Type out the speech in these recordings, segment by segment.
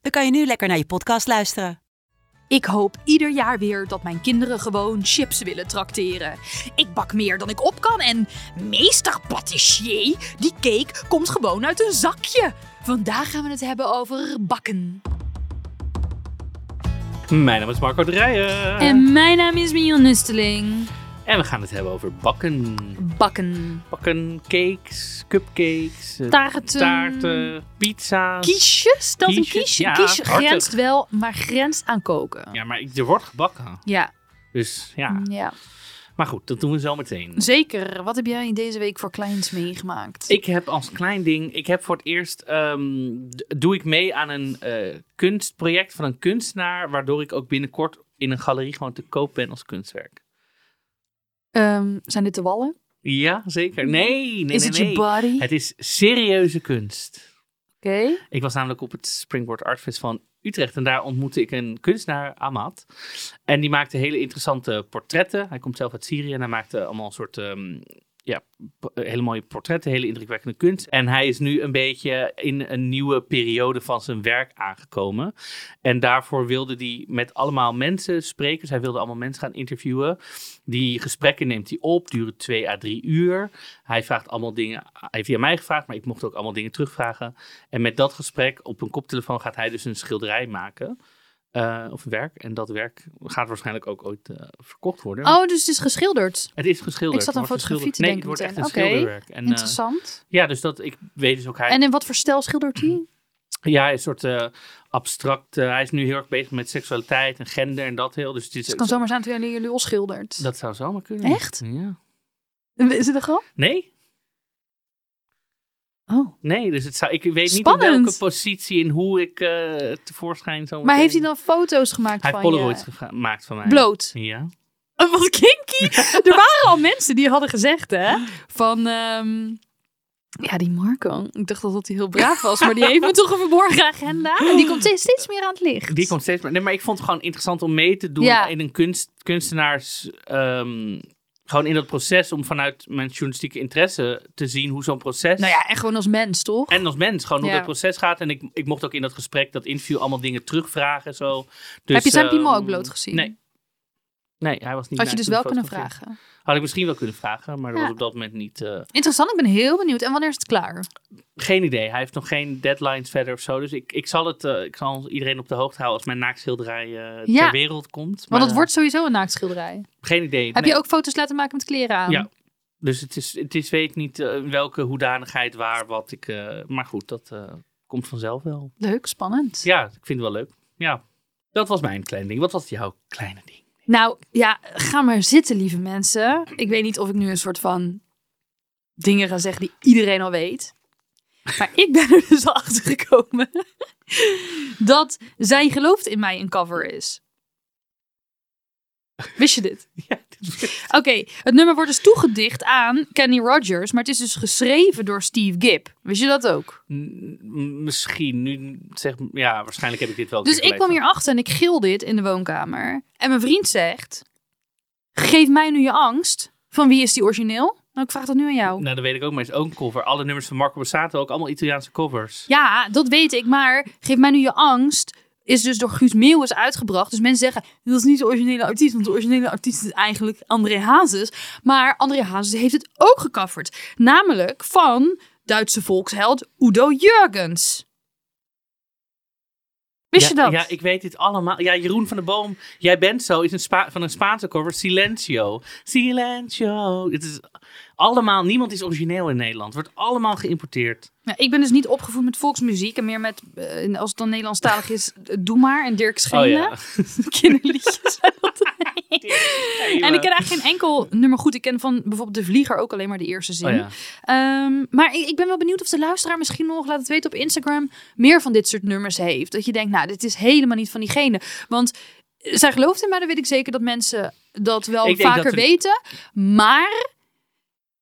dan kan je nu lekker naar je podcast luisteren. Ik hoop ieder jaar weer dat mijn kinderen gewoon chips willen trakteren. Ik bak meer dan ik op kan en meester patissier, die cake komt gewoon uit een zakje. Vandaag gaan we het hebben over bakken. Mijn naam is Marco de Rijen. En mijn naam is Mion Nusteling. En we gaan het hebben over bakken. Bakken. Bakken, cakes, cupcakes, eh, Taarten. taarten, pizza's. Kiesjes? Dat een kiesje? ja, kiesje grenst wel, maar grenst aan koken. Ja, maar er wordt gebakken. Ja, Dus ja. ja. Maar goed, dat doen we zo meteen. zeker. Wat heb jij deze week voor kleins meegemaakt? Ik heb als klein ding, ik heb voor het eerst, ehm, doe ik mee aan een eh, kunstproject van een kunstenaar, waardoor ik ook binnenkort in een galerie gewoon te koop ben als kunstwerk. Ehm, zijn dit de wallen? Ja, zeker. Nee, nee, is nee, het nee. je body? Het is serieuze kunst. Oké. Ik was namelijk op het Springboard Art Festival in Utrecht en daar ontmoette ik een kunstenaar, Amat. En die maakte hele interessante portretten. Hij komt zelf uit Syrië en hij maakte allemaal soort, ehm, ja, hele mooie portretten, hele indrukwekkende kunst. En hij is nu een beetje in een nieuwe periode van zijn werk aangekomen. En daarvoor wilde hij met allemaal mensen spreken. Hij wilde allemaal mensen gaan interviewen. Die gesprekken neemt hij op, duren twee à drie uur. Hij vraagt allemaal dingen, hij heeft via mij gevraagd, maar ik mocht ook allemaal dingen terugvragen. En met dat gesprek op een koptelefoon gaat hij dus een schilderij maken. Eh, of een werk. En dat werk gaat waarschijnlijk ook ooit eh, verkocht worden. Oh, dus het is geschilderd. Het is geschilderd. Ik zat aan wordt fotografie te. Nee, denken het wordt echt een schilderwerk. En, eh, Interessant. ja, dus dat, ik weet dus ook hij... en in wat voor stijl schildert hij? Ja, een soort abstract. hij is nu heel erg bezig met seksualiteit en gender en dat heel. Dus het is, Het kan zomaar zijn dat jullie jullie al schildert. Dat zou zomaar kunnen. Echt? Ja. Is het een grap? Nee, Oh. nee. Dus het zou, ik weet niet in welke positie en hoe ik eh tevoorschijn zo Maar heeft hij dan foto's gemaakt Hij van heeft Polaroids je? gemaakt van mij. Bloot. Ja. Oh, wat kinky. er waren al mensen die hadden gezegd, hè, van... ehm, ja, die Marco. Ik dacht dat hij heel braaf was, maar die heeft me toch een verborgen agenda. En die komt steeds, steeds meer aan het licht. Die komt steeds meer. Nee, maar ik vond het gewoon interessant om mee te doen Ja. in een kunst, kunstenaars. ehm, gewoon in dat proces om vanuit mijn journalistieke interesse te zien hoe zo'n proces. Nou ja, en gewoon als mens, toch? En als mens, gewoon hoe Ja. dat proces gaat. En ik, ik mocht ook in dat gesprek, dat interview, allemaal dingen terugvragen en zo. Dus, Heb je zijn piemel ehm, ook bloot gezien? Nee. Nee, hij was niet Had je dus wel kunnen vragen. Had ik misschien wel kunnen vragen, maar dat Ja. was op dat moment niet. eh, Interessant, ik ben heel benieuwd. En wanneer is het klaar? geen idee. Hij heeft nog geen deadlines verder of zo. Dus ik, ik, zal, het, eh, ik zal iedereen op de hoogte houden als mijn naaktschilderij eh Ja. ter wereld komt. Want Maar, het wordt sowieso een naaktschilderij. Geen idee. Heb Nee. je ook foto's laten maken met kleren aan? Ja. Dus het is, het is weet niet welke hoedanigheid, waar, wat ik. maar goed, dat komt vanzelf wel. Leuk, spannend. Ja, ik vind het wel leuk. Ja, dat was mijn klein ding. Wat was jouw kleine ding? Nou ja, ga maar zitten, lieve mensen. Ik weet niet of ik nu een soort van dingen ga zeggen die iedereen al weet. Maar ik ben er dus al achter gekomen dat Zij gelooft in mij een cover is. Wist je dit? Ja, dit- Oké, het nummer wordt dus toegedicht aan Kenny Rogers, maar het is dus geschreven door Steve Gibb. Wist je dat ook? misschien. Nu zeg, ja, waarschijnlijk heb ik dit wel. Dus ik kwam gelezen. hierachter en ik gil dit in de woonkamer. En mijn vriend zegt: Geef mij nu je angst. Van wie is die origineel? Nou, ik vraag dat nu aan jou. Nou, dat weet ik ook, maar het is ook een cover. Alle nummers van Marco Borsato, ook allemaal Italiaanse covers. Ja, dat weet ik, maar Geef mij nu je angst. Is dus door Guus Meeuwis uitgebracht. Dus mensen zeggen, dat is niet de originele artiest. Want de originele artiest is eigenlijk André Hazes. Maar André Hazes heeft het ook gecoverd. Namelijk van Duitse volksheld Udo Jurgens. Wist je dat? Ja, ik weet dit allemaal. Ja, Jeroen van der Boom, jij bent zo, is een Spa- van een Spaanse cover, Silencio. Silencio. Het is allemaal, niemand is origineel in Nederland. Het wordt allemaal geïmporteerd. Ja, ik ben dus niet opgevoed met volksmuziek. En meer met, eh, als het dan Nederlandstalig is, eh, Doe maar en Dirk Schenen. Oh ja. Kinderliedjes. En ik ken eigenlijk geen enkel nummer goed. Ik ken van bijvoorbeeld De Vlieger ook alleen maar de eerste zin. Oh ja. Ehm, maar ik, ik ben wel benieuwd of de luisteraar misschien nog, laat het weten op Instagram, meer van dit soort nummers heeft. Dat je denkt, nou, dit is helemaal niet van diegene. Want zij gelooft in mij, dan weet ik zeker dat mensen dat wel Ik vaker we- weten. Maar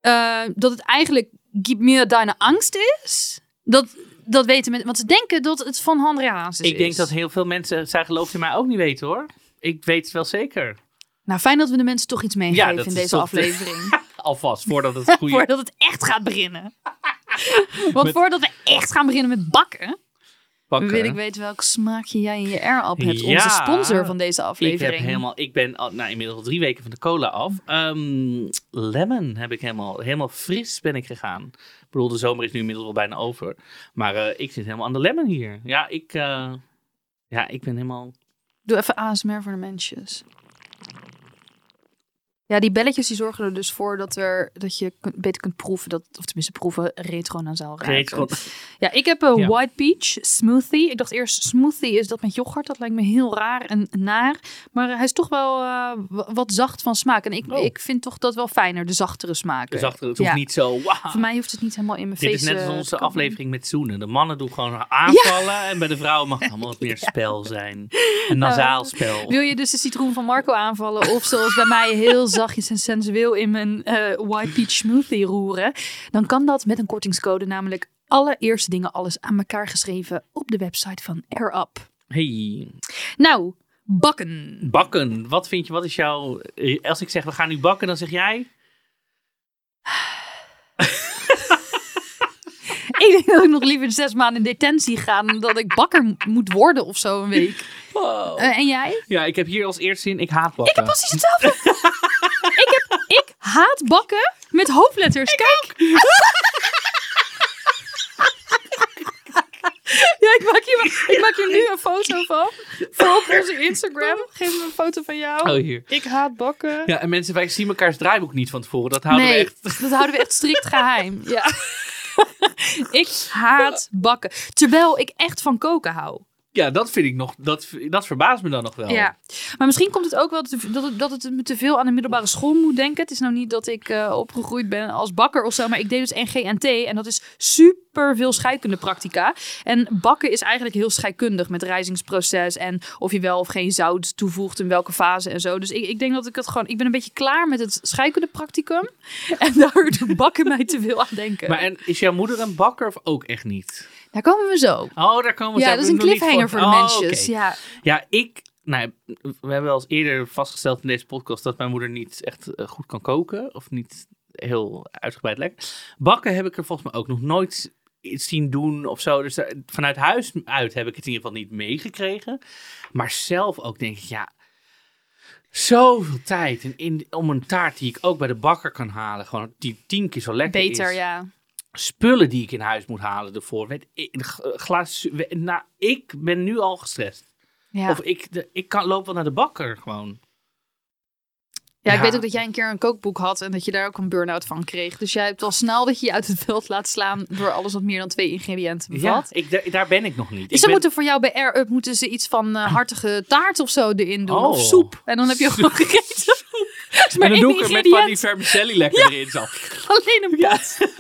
eh, dat het eigenlijk Gib mir deine angst is, dat, dat weten mensen. Want ze denken dat het van André Hazes is. Ik denk dat heel veel mensen, zij gelooft in mij ook niet weten hoor. Ik weet het wel zeker. Nou, fijn dat we de mensen toch iets meegeven in deze aflevering. Alvast, voordat het goede... Voordat het echt gaat beginnen. Want voordat we echt gaan beginnen met bakken, pakken. wil ik weten welk smaakje jij in je air-up hebt. Ja. Onze sponsor van deze Ik aflevering. heb helemaal, ik ben al, nou, inmiddels al drie weken van de cola af. Ehm, lemon heb ik helemaal, helemaal fris ben ik gegaan. Ik bedoel, de zomer is nu inmiddels wel bijna over. Maar eh, ik zit helemaal aan de lemon hier. Ja, ik, eh, ja, ik ben helemaal... Doe even ASMR voor de mensjes. Ja, die belletjes die zorgen er dus voor dat, er, dat je kunt- beter kunt proeven. Dat, of tenminste proeven, retronasaal ruiken. Retro- Ja, ik heb een Ja. white peach smoothie. Ik dacht eerst smoothie is dat met yoghurt. Dat lijkt me heel raar en naar. Maar hij is toch wel eh, wat zacht van smaak. En ik, Oh. ik vind toch dat wel fijner, de zachtere smaken. Dus achter, het hoeft Ja. niet zo... Wauw. Voor mij hoeft het niet helemaal in mijn Dit face is net als eh, onze aflevering met zoenen. De mannen doen gewoon aanvallen. En bij de vrouwen mag het allemaal wat meer spel zijn. Een nasaal spel. Wil je dus de citroen van Marco aanvallen? Of zoals bij mij heel zachtjes en sensueel in mijn eh, white peach smoothie roeren? Dan kan dat met een kortingscode. Namelijk allereerste dingen alles aan elkaar geschreven op de website van AirUp. Hey, Nou, bakken. bakken. Wat vind je, wat is jouw... eh, Als ik zeg, we gaan nu bakken, dan zeg jij... Ik denk dat ik nog liever zes maanden in detentie ga dan dat ik bakker mo- moet worden of zo een week. Eh, en jij? Ja, ik heb hier als eerste zin, ik haat bakken. Ik heb precies hetzelfde. ik, ik haat bakken met hoofdletters. Kijk. ja, ik maak, hier, ik maak hier nu een foto van. Voor op onze Instagram. Geef me een foto van jou. Oh, hier. Ik haat bakken. Ja, en mensen, wij zien mekaars draaiboek niet van tevoren. Dat houden nee, we echt... dat houden we echt strikt geheim. Ja. ik haat bakken. Terwijl ik echt van koken hou. Ja, dat vind ik nog... Dat, dat verbaast me dan nog wel. Ja, maar misschien komt het ook wel te- dat het, dat het me te veel aan de middelbare school moet denken. Het is nou niet dat ik eh, opgegroeid ben als bakker of zo, maar ik deed dus NGNT en dat is super veel scheikundepractica. En bakken is eigenlijk heel scheikundig met rijzingsproces en of je wel of geen zout toevoegt in welke fase en zo. Dus ik, ik denk dat ik het gewoon, ik ben een beetje klaar met het scheikundepracticum en daar doet bakken mij te veel aan denken. Maar en is jouw moeder een bakker of ook echt niet? Daar komen we zo. Oh, daar komen we Ja, dat is een cliffhanger voor de Oh, mensjes. oké. Ja. Ja, ik... Nou, we hebben wel eens eerder vastgesteld in deze podcast dat mijn moeder niet echt eh, goed kan koken. Of niet heel uitgebreid lekker. Bakken heb ik er volgens mij ook nog nooit iets zien doen of zo. Dus daar- vanuit huis uit heb ik het in ieder geval niet meegekregen. Maar zelf ook denk ik, ja... Zoveel tijd en in, om een taart die ik ook bij de bakker kan halen, gewoon die tien keer zo lekker Beter, is ja. Spullen die ik in huis moet halen ervoor. Weet, glas, nou, ik ben nu al gestrest. Ja. Of ik, de, ik kan, loop wel naar de bakker gewoon. Ja, ik Ja. weet ook dat jij een keer een kookboek had en dat je daar ook een burn-out van kreeg. Dus jij hebt al snel dat je je uit het veld laat slaan door alles wat meer dan twee ingrediënten Ja, bevat. ik, daar, ben ik nog niet. Dus ik ze ben- moeten voor jou bij Air Up moeten ze iets van eh, hartige taart of zo erin doen. Oh. Of soep. En dan heb je gewoon gegeten. Maar en dan doe ik er met van die vermicelli lekker erin. Zo. Alleen een pot. Ja.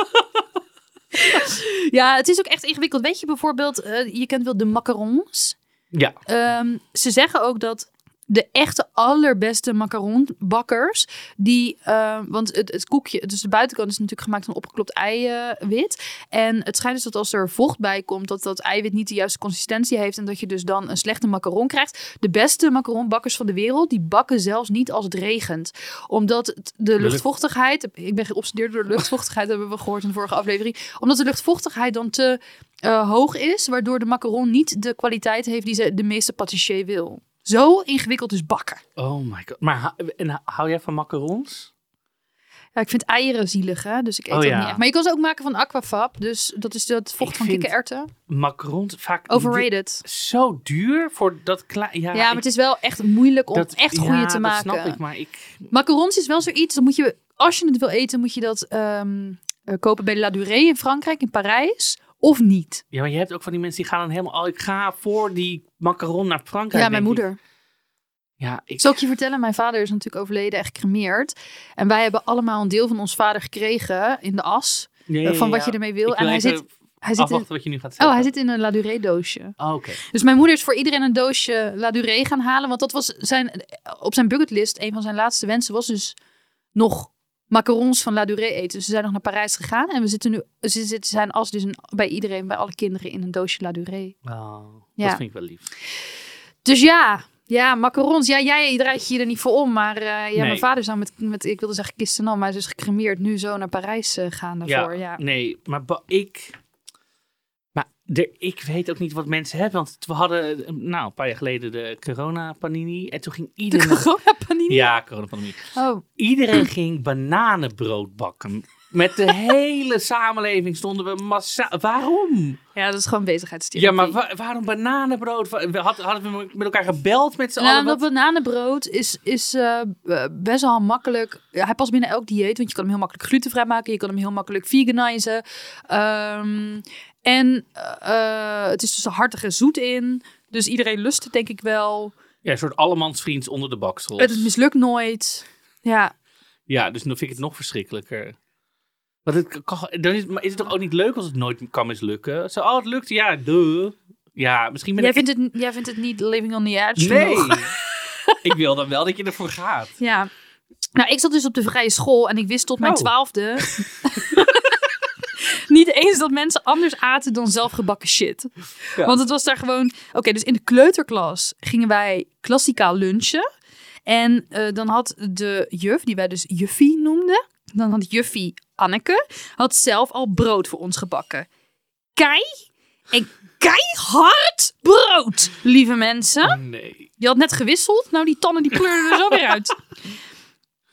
het is ook echt ingewikkeld. Weet je bijvoorbeeld, eh, je kent wel de macarons. Ja, Ehm, ze zeggen ook dat de echte allerbeste macaronbakkers, die, eh, want het, het koekje, dus de buitenkant is natuurlijk gemaakt van opgeklopt eiwit. En het schijnt dus dat als er vocht bij komt, dat dat eiwit niet de juiste consistentie heeft en dat je dus dan een slechte macaron krijgt. De beste macaronbakkers van de wereld, die bakken zelfs niet als het regent. Omdat de lucht- luchtvochtigheid, ik ben geobsedeerd door de luchtvochtigheid, hebben we gehoord in de vorige aflevering. Omdat de luchtvochtigheid dan te eh, hoog is, waardoor de macaron niet de kwaliteit heeft die ze de meeste patissier wil. Zo ingewikkeld is bakken. oh my god. Maar ha- en hou jij van macarons? Ja, ik vind eieren zielig, hè? dus ik eet Oh, dat ja. niet echt. Maar je kan ze ook maken van aquafab, dus dat is dat vocht Ik van kikkererwten. Macarons vaak Overrated. zo duur voor dat klein. Ja, Ja, maar ik- het is wel echt moeilijk om dat- echt ja, goede te dat maken. snap ik, maar ik... Macarons is wel zoiets, dan moet je, als je het wil eten, moet je dat ehm, eh, kopen bij La Durée in Frankrijk, in Parijs, of niet. Ja, maar je hebt ook van die mensen die gaan dan helemaal... Oh, ik ga voor die macaron naar Frankrijk. ja, mijn ik. moeder. Ja, ik... Zal ik je vertellen, mijn vader is natuurlijk overleden en gecremeerd. En wij hebben allemaal een deel van ons vader gekregen in de as. Eh, van ja, wat je ermee wil. En hij zit, hij, zit in, wat je nu gaat zeggen. oh, hij zit in een La Durée doosje. Oh, Oké. Dus mijn moeder is voor iedereen een doosje La Durée gaan halen. Want dat was zijn, op zijn bucketlist. Een van zijn laatste wensen was dus nog macarons van La Durée eten. Dus ze zijn nog naar Parijs gegaan. En we zitten nu, ze zitten zijn as dus een- bij iedereen, bij alle kinderen in een doosje La Durée. Oh, Ja. Dat vind ik wel lief. Dus ja, ja, macarons. Ja, jij draait je er niet voor om. Maar eh, ja, Nee. mijn vader zou met, met, ik wilde zeggen kisten al, maar hij is dus gecremeerd nu zo naar Parijs eh, gaan daarvoor. Ja, Nee, maar ik... Ik weet ook niet wat mensen hebben. Want we hadden nou, een paar jaar geleden de corona-panini. En toen ging De iedereen... coronapanini? Ja, corona-pandemie. Oh, Iedereen ging bananenbrood bakken. Met de hele samenleving stonden we massaal... Waarom? ja, dat is gewoon bezigheidstherapie. Ja, maar wa- waarom bananenbrood? We Hadden, hadden we met elkaar gebeld met z'n Nou, allen? dat Wat- bananenbrood is, is eh, eh, best wel makkelijk. Ja, hij past binnen elk dieet, want je kan hem heel makkelijk glutenvrij maken. Je kan hem heel makkelijk veganizen. Ehm, en eh, het is dus hard en zoet in. Dus iedereen lust het denk ik wel. Ja, een soort allemansvriends onder de baksel. Het mislukt nooit. Ja, Ja, dus dan vind ik het nog verschrikkelijker. Want het kan, dan is, maar is het toch ook niet leuk als het nooit kan mislukken? Zo, oh, het lukt, ja, duh. Ja, misschien ben jij ik... vindt, het, jij vindt het niet living on the edge? Nee. ik wil dan wel dat je ervoor gaat. Ja. Nou, ik zat dus op de vrije school en ik wist tot mijn Oh. twaalfde... niet eens dat mensen anders aten dan zelfgebakken shit. Ja. Want het was daar gewoon... Oké, dus in de kleuterklas gingen wij klassikaal lunchen. En eh, dan had de juf, die wij dus juffie noemden... Dan had juffie Anneke, had zelf al brood voor ons gebakken. Kei en keihard brood, lieve mensen. Nee. Je had net gewisseld. Nou, die tanden die pleurden er zo weer uit.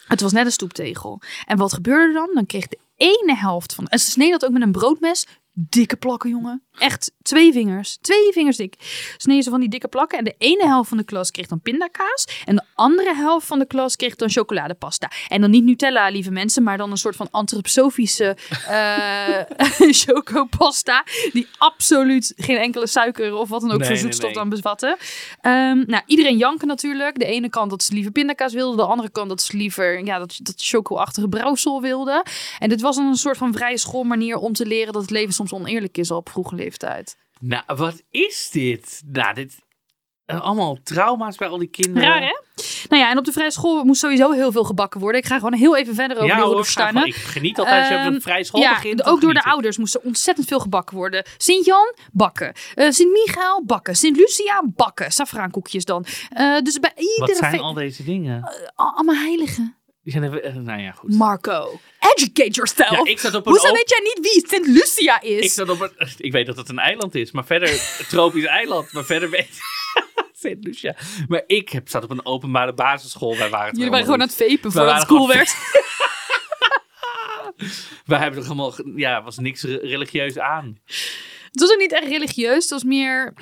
Het was net een stoeptegel. En wat gebeurde er dan? Dan kreeg de ene helft van... En ze sneden dat ook met een broodmes. Dikke plakken, jongen. Echt twee vingers. Twee vingers dik. Sneden ze van die dikke plakken. En de ene helft van de klas kreeg dan pindakaas. En de andere helft van de klas kreeg dan chocoladepasta. En dan niet Nutella, lieve mensen. Maar dan een soort van antroposofische eh chocopasta. Die absoluut geen enkele suiker of wat dan ook Nee, voor nee, zoetstof nee. dan bevatten. Ehm, nou, iedereen janken natuurlijk. De ene kant dat ze liever pindakaas wilden. De andere kant dat ze liever ja, dat, dat choco-achtige brouwsel wilden. En dit was dan een soort van vrije schoolmanier om te leren dat het leven soms oneerlijk is al op vroege leeftijd. Nou, wat is dit? Nou, dit... eh, allemaal trauma's bij al die kinderen. Raar, hè? Nou ja, en op de vrije school moest sowieso heel veel gebakken worden. Ik ga gewoon heel even verder over Ja, die hoor, graag. ik geniet altijd als je op Ehm, een vrije school ja, begint. ook door de ouders moest er ontzettend veel gebakken worden. Sint-Jan, bakken. Eh Sint-Michael, bakken. Sint-Lucia, bakken. Safraankoekjes dan. Eh, dus bij iedere... Wat zijn al deze dingen? Al- Allemaal heiligen. Die zijn even, eh, nou ja, goed. Marco, educate yourself. Ja, ik zat op een Hoezo weet jij niet wie Sint Lucia is? Ik, zat op een, ik weet dat het een eiland is, maar verder een tropisch eiland. Maar verder weet Sint Lucia. Maar ik heb, zat op een openbare basisschool. Wij waren Jullie waren gewoon aan het vepen voordat het cool werd. Wij hebben toch allemaal, ja, was niks re- religieus aan. Het was ook niet echt religieus. Het was meer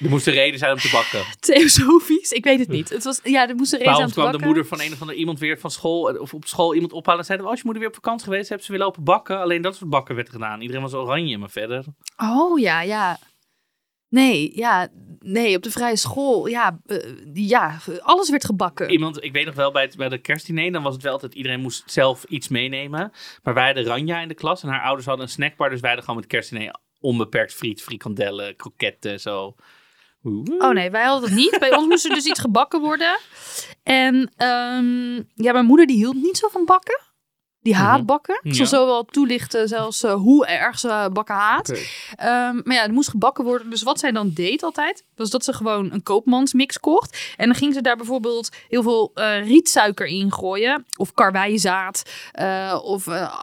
Er moest een reden zijn om te bakken. theosofisch. Ik weet het niet. Het was, ja, er moest een reden Waarom aan te kwam de bakken. moeder van een of ander iemand weer van school, of op school iemand ophalen en zeiden, oh, is je moeder weer op vakantie geweest, hebben ze weer lopen bakken. Alleen dat soort bakken werd gedaan. Iedereen was oranje, maar verder. Oh ja, ja. Nee, ja. Nee, op de vrije school. Ja, eh, ja alles werd gebakken. Iemand, ik weet nog wel, bij, het, bij de kerstdiner, dan was het wel altijd, iedereen moest zelf iets meenemen. Maar wij hadden Ranja in de klas en haar ouders hadden een snackbar, dus wij hadden gewoon met kerstdiner onbeperkt friet, frikandellen, kroketten, zo. Oh nee, wij hadden dat niet. Bij ons moest er dus iets gebakken worden. En ehm, ja, mijn moeder die hield niet zo van bakken. Die haat Mhm. bakken. Ik zal Ja. zo wel toelichten zelfs eh, hoe erg ze bakken haat. Ehm, maar ja, het moest gebakken worden. Dus wat zij dan deed altijd, was dat ze gewoon een koopmansmix kocht. En dan ging ze daar bijvoorbeeld heel veel eh, rietsuiker in gooien. Of karwijzaad. eh, of, eh,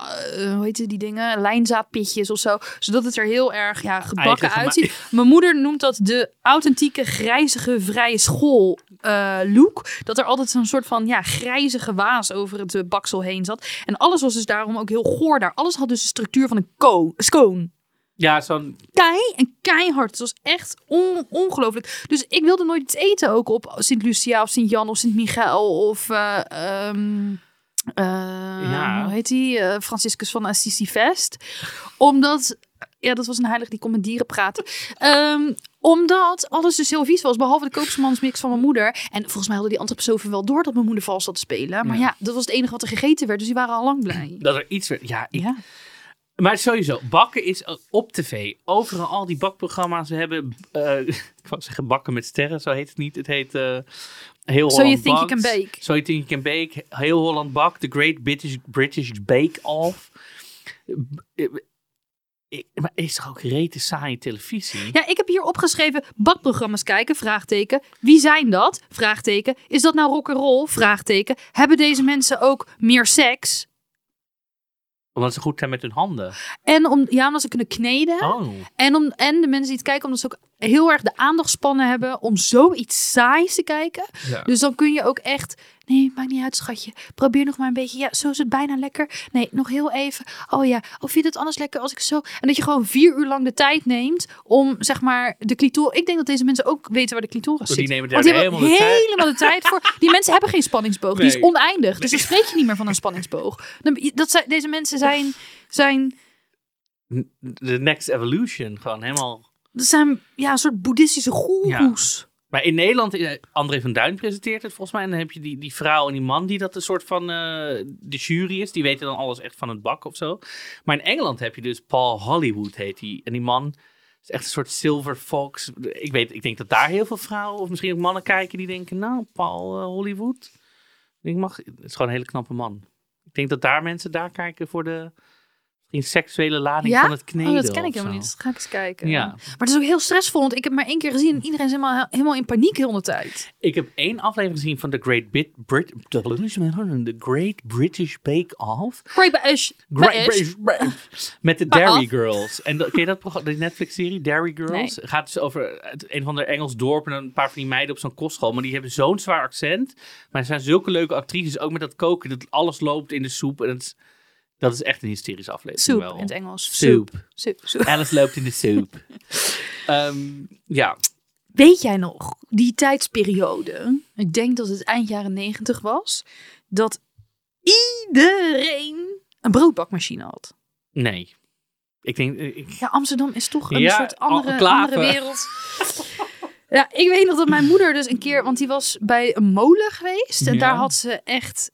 hoe heet die dingen? Lijnzaadpitjes of zo. Zodat het er heel erg ja, gebakken uitziet. Mijn moeder noemt dat de authentieke grijzige vrije school look. Dat er altijd zo'n soort van ja, grijzige waas over het baksel heen zat. En alles was dus daarom ook heel goor daar. Alles had dus de structuur van een ko- scone Ja, zo'n, kei en keihard. Het was echt on- ongelooflijk. Dus ik wilde nooit iets eten ook op Sint Lucia of Sint Jan of Sint Michael of eh, ehm, eh, Ja. hoe heet die? Eh, Franciscus van Assisi Fest. Omdat ja, dat was een heilige die kon met dieren praten. Ehm, Omdat alles dus heel vies was, behalve de koopsmansmix van mijn moeder. En volgens mij hadden die antroposofen wel door dat mijn moeder vals zat te spelen. Maar Ja. ja. dat was het enige wat er gegeten werd, dus die waren al lang blij. Dat er iets werd. Ja, ik, Ja. Maar sowieso, bakken is op tv. Overal al die bakprogramma's. We hebben, eh, ik wou zeggen bakken met sterren, zo heet het niet. Het heet eh Heel So Holland you think you can bake. So you think you can bake. Heel Holland Bak, The Great British, British Bake Off. Eh, Maar is toch ook rete saaie televisie? Ja, ik heb hier opgeschreven bakprogramma's kijken, vraagteken. Wie zijn dat? Vraagteken. Is dat nou rock'n'roll? Vraagteken. Hebben deze mensen ook meer seks? Omdat ze goed zijn met hun handen. En om, ja, omdat ze kunnen kneden. Oh. En, om, en de mensen die het kijken, omdat ze ook heel erg de aandachtspannen hebben om zoiets saais te kijken. Ja. Dus dan kun je ook echt, nee, maakt niet uit, schatje. Probeer nog maar een beetje. Ja, zo is het bijna lekker. Nee, nog heel even. Oh ja, of vind je het anders lekker als ik zo. En dat je gewoon vier uur lang de tijd neemt om, zeg maar, de clitoris. Ik denk dat deze mensen ook weten waar de clitoris Oh, zit. die nemen Want daar helemaal de tijd. helemaal de tijd voor. Die mensen hebben geen spanningsboog. Die is oneindig. Dus dan spreek je niet meer van een spanningsboog. Dat zijn, deze mensen zijn, zijn The Next Evolution. Gewoon helemaal... Dat zijn ja, een soort boeddhistische goeroes. Maar in Nederland, eh, André van Duin presenteert het volgens mij. En dan heb je die, die vrouw en die man die dat een soort van eh, de jury is. Die weten dan alles echt van het bak of zo. Maar in Engeland heb je dus Paul Hollywood heet die. En die man is echt een soort silver fox. Ik weet, ik denk dat daar heel veel vrouwen of misschien ook mannen kijken die denken, nou, Paul eh, Hollywood. Ik mag, het is gewoon een hele knappe man. Ik denk dat daar mensen daar kijken voor de misschien seksuele lading Ja? van het kneden. Oh, dat ken ik helemaal zo. niet. Dat ga ik eens kijken. Ja. Maar het is ook heel stressvol, want ik heb maar één keer gezien en iedereen is helemaal, helemaal in paniek heel de tijd. Ik heb één aflevering gezien van The Great Bit Brit The Great British Bake Off. Great British. Great British. Met de Dairy. Girls. En dat- ken je dat programma, die Netflix-serie Dairy Girls? Gaat dus over het, een van de Engels dorp en een paar van die meiden op zo'n kostschool. Maar die hebben zo'n zwaar accent. Maar er zijn zulke leuke actrices, ook met dat koken, dat alles loopt in de soep. En het is, dat is echt een hysterische aflevering Soep wel. in het Engels. Soep. Soep. Soep. Alice loopt in de soep. Ehm, ja, Weet jij nog, die tijdsperiode, ik denk dat het eind jaren negentig was, dat iedereen een broodbakmachine had. nee. Ik denk, eh, ik, Ja, Amsterdam is toch een Ja, soort andere, andere wereld. Ja, ik weet nog dat mijn moeder dus een keer, want die was bij een molen geweest. En Ja. daar had ze echt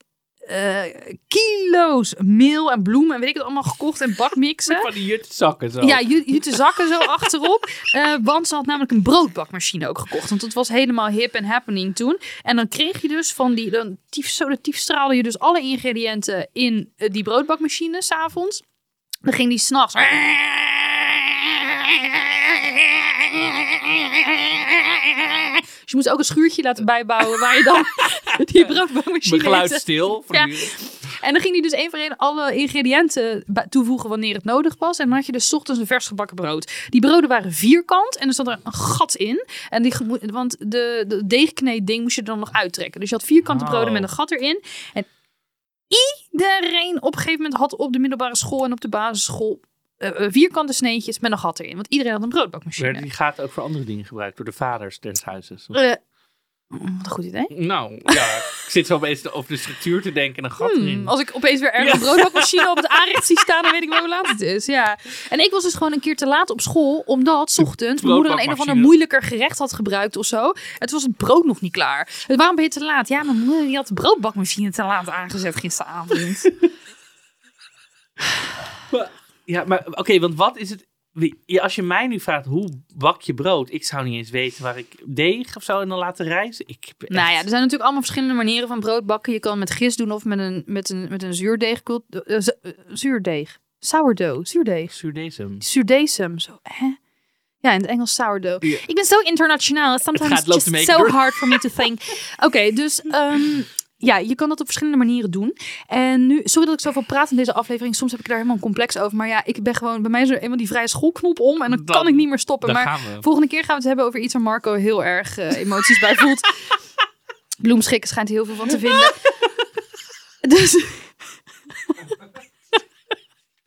eh, kilo's meel en bloemen en weet ik het allemaal gekocht en bakmixen. van die jutzakken zo. Ja, ju- jute zakken zo achterop. Eh, want ze had namelijk een broodbakmachine ook gekocht. Want het was helemaal hip en happening toen. En dan kreeg je dus van die... Dan tief, zo de tief straalde je dus alle ingrediënten in eh, die broodbakmachine s'avonds. Dan ging die s'nachts... Dus je moest ook een schuurtje laten bijbouwen waar je dan die broodbakmachine... Geluid stil. Ja. en dan ging hij dus één voor één alle ingrediënten toevoegen wanneer het nodig was. En dan had je dus ochtends een vers gebakken brood. Die broden waren vierkant en er zat er een gat in. En die, want de, de deegkneedding moest je er dan nog uittrekken. Dus je had vierkante Oh. broden met een gat erin. En iedereen op een gegeven moment had op de middelbare school en op de basisschool vierkante sneetjes met een gat erin. Want iedereen had een broodbakmachine. Die gaten ook voor andere dingen gebruikt door de vaders des huizes? Eh, wat een goed idee. Nou, ja. ik zit zo opeens over de structuur te denken en een gat erin. Hmm, als ik opeens weer ergens een broodbakmachine op het aanrecht zie staan, dan weet ik wel hoe laat het is. Ja. En ik was dus gewoon een keer te laat op school, omdat 's ochtends mijn moeder een een of ander moeilijker gerecht had gebruikt of zo. Het was het brood nog niet klaar. Dus waarom ben je te laat? Ja, mijn moeder die had de broodbakmachine te laat aangezet gisteravond. Ja, maar oké, want wat is het... als je mij nu vraagt, hoe bak je brood? Ik zou niet eens weten waar ik deeg of zo en dan laten rijzen. Ik nou ja, er zijn natuurlijk allemaal verschillende manieren van brood bakken. Je kan met gist doen of met een, met een, met een zuurdeeg. zu- eh, zuurdeeg. Sourdough. Zuurdeeg. Zuurdesem. Zuurdesem. Zo, hè? Ja, in het Engels sourdough. Ik ben zo internationaal. Sometimes gaat- it's loopt just so door. hard for me to think. Oké, dus ehm, ja, je kan dat op verschillende manieren doen. En nu, sorry dat ik zoveel praat in deze aflevering. Soms heb ik daar helemaal een complex over. Maar ja, ik ben gewoon, bij mij is er eenmaal die vrije schoolknop om. En dan, Dan- kan ik niet meer stoppen. Maar volgende keer gaan we het hebben over iets waar Marco heel erg eh, emoties bij voelt. Bloemschikken schijnt hij heel veel van te vinden. Dus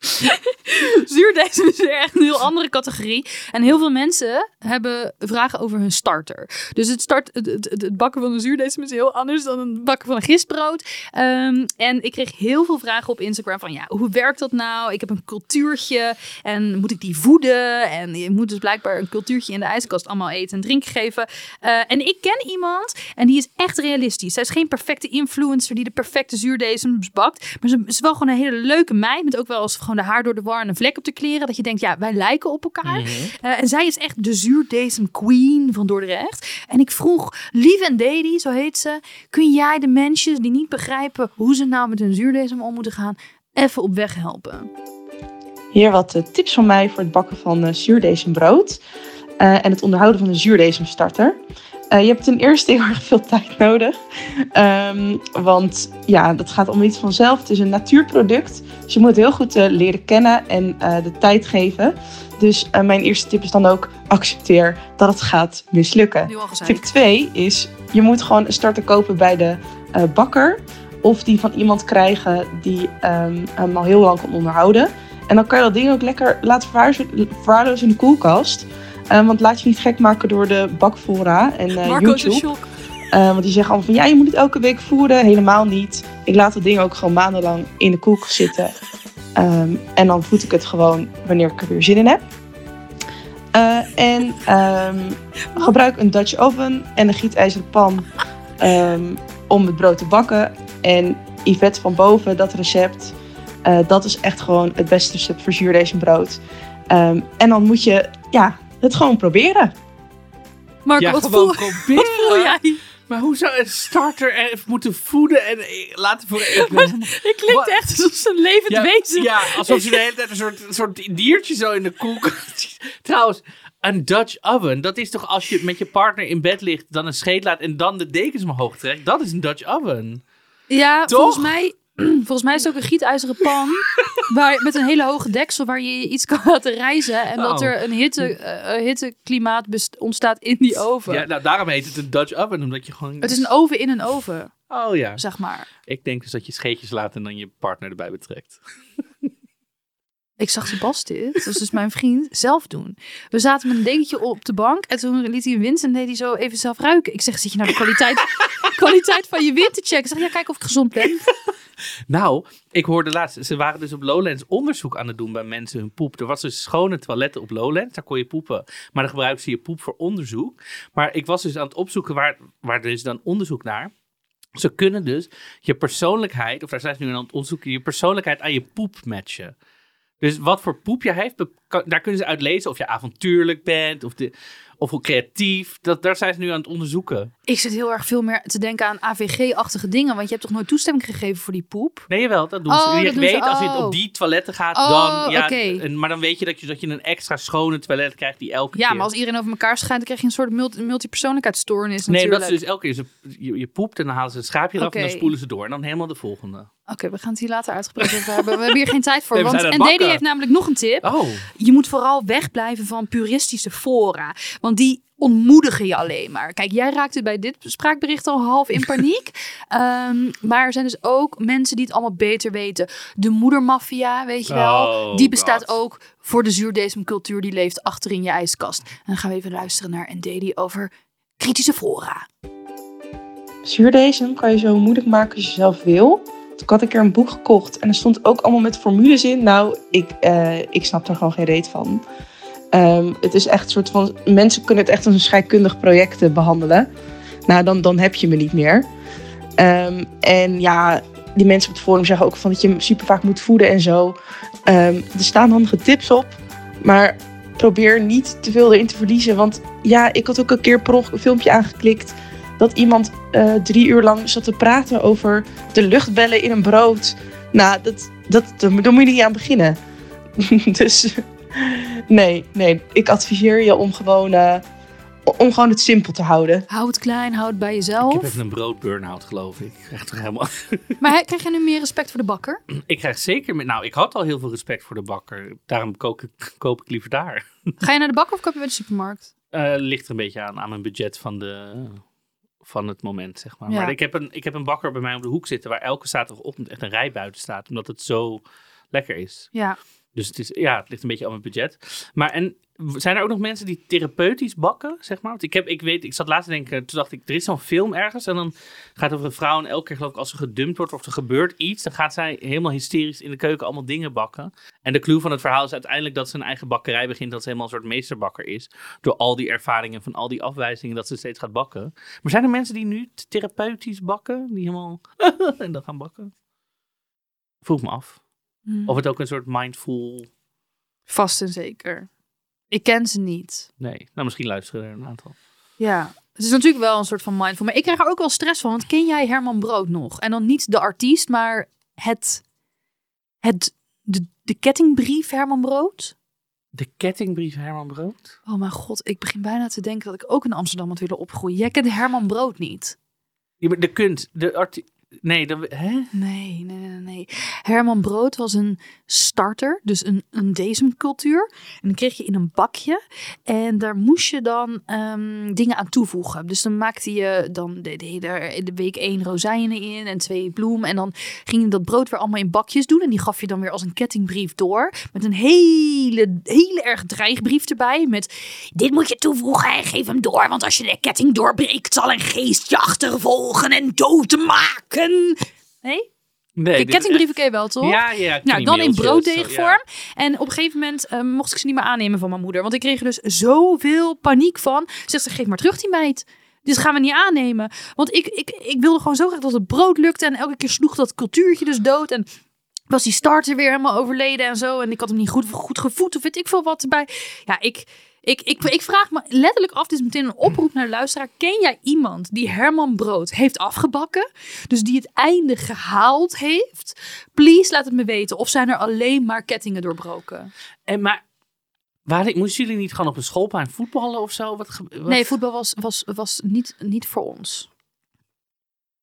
Zuurdesem is echt een heel andere categorie. En heel veel mensen hebben vragen over hun starter. Dus het, start, het, bakken van een zuurdesem is heel anders dan het bakken van een gistbrood. Ehm, en ik kreeg heel veel vragen op Instagram van ja, hoe werkt dat nou? Ik heb een cultuurtje en moet ik die voeden? En je moet dus blijkbaar een cultuurtje in de ijskast allemaal eten en drinken geven. Eh, en ik ken iemand en die is echt realistisch. Zij is geen perfecte influencer die de perfecte zuurdesems bakt. Maar ze is wel gewoon een hele leuke meid. Met ook wel eens gewoon de haar door de war en een vlek op de kleren. Dat je denkt, ja, wij lijken op elkaar. Mhm. Eh, en zij is echt de zuurdesem queen van Dordrecht. En ik vroeg, Lief en Daddy, zo heet ze. Kun jij de mensen die niet begrijpen hoe ze nou met hun zuurdesem om moeten gaan, even op weg helpen? Hier wat eh, tips van mij voor het bakken van uh, zuurdesembrood. Uh, en het onderhouden van een zuurdesemstarter. Uh, je hebt ten eerste heel erg veel tijd nodig. Um, want ja, dat gaat om iets vanzelf. Het is een natuurproduct. Dus je moet het heel goed uh, leren kennen en uh, de tijd geven. Dus mijn eerste tip is dan ook accepteer dat het gaat mislukken. Tip 2 is je moet gewoon een starter kopen bij de bakker. Of die van iemand krijgen die um, hem al heel lang kan onderhouden. En dan kan je dat ding ook lekker laten verwaarlozen in de koelkast. Uh, want laat je niet gek maken door de bakfora en uh, Marco YouTube. is shock. Uh, want die zeggen allemaal van ja, je moet het elke week voeden. Helemaal niet. Ik laat het ding ook gewoon maandenlang in de koelkast zitten. Um, en dan voed ik het gewoon wanneer ik er weer zin in heb. en um, gebruik een Dutch oven en een gietijzeren pan um, om het brood te bakken. En Yvette van boven, dat recept, dat is echt gewoon het beste recept voor zuurdesembrood. Um, en dan moet je ja, het gewoon proberen. Marco, ja, wat, gewoon voel, proberen. wat voel jij? Maar hoe zou een starter even moeten voeden en eh, laten voor eten? Het klinkt echt alsof een levend ja, wezen. Ja, alsof je de hele tijd een soort, een soort diertje zo in de koelkast... Trouwens, een Dutch oven, dat is toch als je met je partner in bed ligt, dan een scheet laat en dan de dekens omhoog trekt? Dat is een Dutch oven. Ja, Toch? volgens mij, volgens mij is het ook een gietijzeren pan waar, met een hele hoge deksel waar je iets kan laten rijzen. En dat Oh. er een hitte, eh, hitteklimaat ontstaat in die oven. Ja, nou daarom heet het een Dutch oven, omdat je gewoon... Het is een oven in een oven, Oh ja. zeg maar. Ik denk dus dat je scheetjes laat en dan je partner erbij betrekt. Ik zag Sebastian, dat is dus mijn vriend, zelf doen. We zaten met een dekentje op de bank en toen liet hij een en deed hij zo even zelf ruiken. Ik zeg, zit je nou de kwaliteit, kwaliteit van je wind te checken? Ik zeg, ja, kijk of ik gezond ben. Nou, ik hoorde laatst, ze waren dus op Lowlands onderzoek aan het doen bij mensen hun poep. Er was dus schone toiletten op Lowlands, daar kon je poepen. Maar dan gebruikten ze je poep voor onderzoek. Maar ik was dus aan het opzoeken waar, waar er is dan onderzoek naar. Ze kunnen dus je persoonlijkheid, of daar zijn ze nu aan het onderzoeken, je persoonlijkheid aan je poep matchen. Dus wat voor poep je heeft, kan- daar kunnen ze uit lezen of je avontuurlijk bent of, de, of hoe creatief. Dat, daar zijn ze nu aan het onderzoeken. Ik zit heel erg veel meer te denken aan AVG-achtige dingen, want je hebt toch nooit toestemming gegeven voor die poep? Nee, jawel, dat doen Oh, ze. Je ze. weet, als je het Oh. op die toiletten gaat, Oh, dan... Ja, oké. en- maar dan weet je dat, je dat je een extra schone toilet krijgt die elke Ja, keer... maar als iedereen over elkaar schijnt, dan krijg je een soort multi- multipersoonlijkheidsstoornis Nee, natuurlijk. dat is dus elke keer. Ze, je, je poept en dan halen ze een schaapje eraf en dan spoelen ze door. En dan helemaal de volgende. Oké, we gaan het hier later uitgebreid over hebben. We hebben hier geen tijd voor. Want, en het Dedy heeft namelijk nog een tip. Oh, Je moet vooral wegblijven van puristische fora. Want die ontmoedigen je alleen maar. Kijk, jij raakte bij dit spraakbericht al half in paniek. Ehm, maar er zijn dus ook mensen die het allemaal beter weten. De moedermafia, weet je wel. Oh, die bestaat God. ook voor de zuurdesemcultuur. Die leeft achter in je ijskast. En dan gaan we even luisteren naar een Dedy over kritische fora. Zuurdesem kan je zo moeilijk maken als je zelf wil. Toen had ik er een boek gekocht en er stond ook allemaal met formules in. Nou, ik, eh, ik snap er gewoon geen reet van. Ehm, het is echt een soort van. Mensen kunnen het echt als een scheikundig project eh, behandelen. Nou, dan, dan heb je me niet meer. Ehm, en ja, die mensen op het forum zeggen ook van dat je super vaak moet voeden en zo. Ehm, er staan handige tips op. Maar probeer niet te veel erin te verliezen. Want ja, ik had ook een keer per een filmpje aangeklikt. Dat iemand eh, drie uur lang zat te praten over de luchtbellen in een brood. Nou, dat, dat, daar moet je niet aan beginnen. dus nee, nee. Ik adviseer je om gewoon, eh, om gewoon het simpel te houden. Hou het klein, hou het bij ik jezelf. heb even een brood-burn-out, geloof ik. Echt toch helemaal... Maar krijg jij nu meer respect voor de bakker? ik krijg zeker... Met, nou, ik had al heel veel respect voor de bakker. Daarom kook ik, koop ik liever daar. Ga je naar de bakker of koop je bij de supermarkt? Eh, ligt er een beetje aan, aan mijn budget van, de, van het moment, zeg maar. Ja. Maar ik heb, een, ik heb een bakker bij mij op de hoek zitten... waar elke zaterdagochtend echt een rij buiten staat. Omdat het zo lekker is. Ja. Dus het, is, ja, het ligt een beetje aan mijn budget. Maar en zijn er ook nog mensen die therapeutisch bakken, zeg maar? Want ik, heb, ik weet, ik zat laatst te denken, toen dacht ik, er is zo'n film ergens en dan gaat het over een vrouw en elke keer geloof ik als ze gedumpt wordt of er gebeurt iets, dan gaat zij helemaal hysterisch in de keuken allemaal dingen bakken. En de clue van het verhaal is uiteindelijk dat ze een eigen bakkerij begint, dat ze helemaal een soort meesterbakker is. Door al die ervaringen van al die afwijzingen dat ze steeds gaat bakken. Maar zijn er mensen die nu therapeutisch bakken, die helemaal en dan gaan bakken? Vroeg me af. Hmm. Of het ook een soort mindful... Vast en zeker. Ik ken ze niet. Nee, nou misschien luisteren er een aantal. Ja, het is natuurlijk wel een soort van mindful. Maar ik krijg er ook wel stress van. Want ken jij Herman Brood nog? En dan niet de artiest, maar het... het de, de kettingbrief Herman Brood? De kettingbrief Herman Brood? Oh mijn god, ik begin bijna te denken dat ik ook in Amsterdam had willen opgroeien. Jij kent Herman Brood niet? Ja, maar de kunst, de arti... Nee, hè? Nee, nee, nee, nee. Herman Brood was een starter, dus een, een bezemcultuur. En dan kreeg je in een bakje en daar moest je dan ehm, dingen aan toevoegen. Dus dan maakte je dan de, hele de week één rozijnen in en twee bloem. En dan ging je dat brood weer allemaal in bakjes doen. En die gaf je dan weer als een kettingbrief door. Met een hele, hele erg dreigbrief erbij. Met dit moet je toevoegen en geef hem door. Want als je de ketting doorbreekt, zal een geest je achtervolgen en Nee? Nee, kettingbrieven ken je wel, toch? Ja, ja. Nou, dan in brooddeegvorm. En op een gegeven moment eh, mocht ik ze niet meer aannemen van mijn moeder. Want ik kreeg er dus zoveel paniek van. Zegt ze, geef maar terug die meid. Dit gaan we niet aannemen. Want ik, ik, ik wilde gewoon zo graag dat het brood lukte. En elke keer sloeg dat cultuurtje dus dood. En was die starter weer helemaal overleden en zo. En ik had hem niet goed, goed gevoed of weet ik veel wat erbij. Ja, ik, ik, ik, ik vraag me letterlijk af. Dit is meteen een oproep naar de luisteraar. Ken jij iemand die Herman Brood heeft afgebakken? Dus die het einde gehaald heeft? Please laat het me weten. Of zijn er alleen maar kettingen doorbroken? En maar, waren, moesten jullie niet gewoon op een schoolplein voetballen of zo? Wat? Nee, voetbal was, was, was niet, niet voor ons.